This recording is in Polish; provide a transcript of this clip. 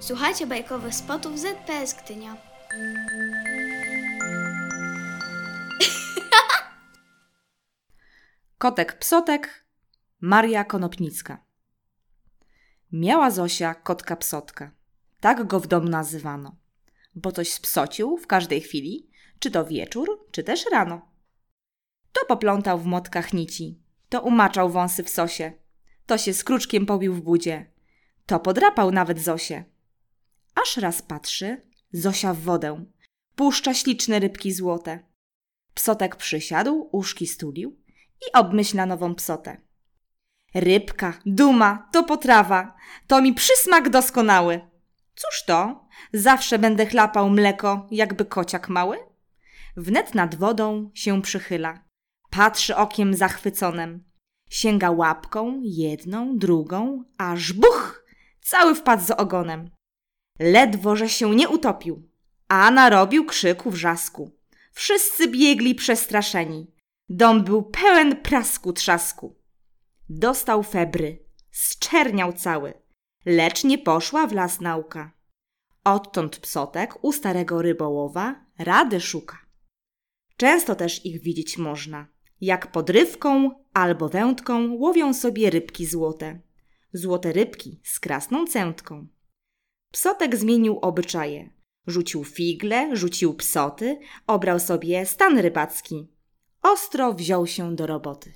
Słuchajcie bajkowych spotów ZPS Gdynia. Kotek psotek, Maria Konopnicka. Miała Zosia kotka psotka. Tak go w domu nazywano, bo coś spsocił w każdej chwili, czy to wieczór, czy też rano. To poplątał w motkach nici, to umaczał wąsy w sosie, to się z kruczkiem pobił w budzie, to podrapał nawet Zosię. Aż raz patrzy, Zosia w wodę, puszcza śliczne rybki złote. Psotek przysiadł, uszki stulił i obmyśla nową psotę. Rybka, duma, to potrawa, to mi przysmak doskonały. Cóż to? Zawsze będę chlapał mleko, jakby kociak mały? Wnet nad wodą się przychyla. Patrzy okiem zachwyconem. Sięga łapką, jedną, drugą, aż buch! Cały wpadł z ogonem. Ledwo, że się nie utopił, a narobił krzyku wrzasku. Wszyscy biegli przestraszeni. Dom był pełen prasku trzasku. Dostał febry, zczerniał cały, lecz nie poszła w las nauka. Odtąd psotek u starego rybołowa rady szuka. Często też ich widzieć można, jak podrywką albo wędką łowią sobie rybki złote. Złote rybki z krasną cętką. Psotek zmienił obyczaje. Rzucił figle, rzucił psoty, obrał sobie stan rybacki. Ostro wziął się do roboty.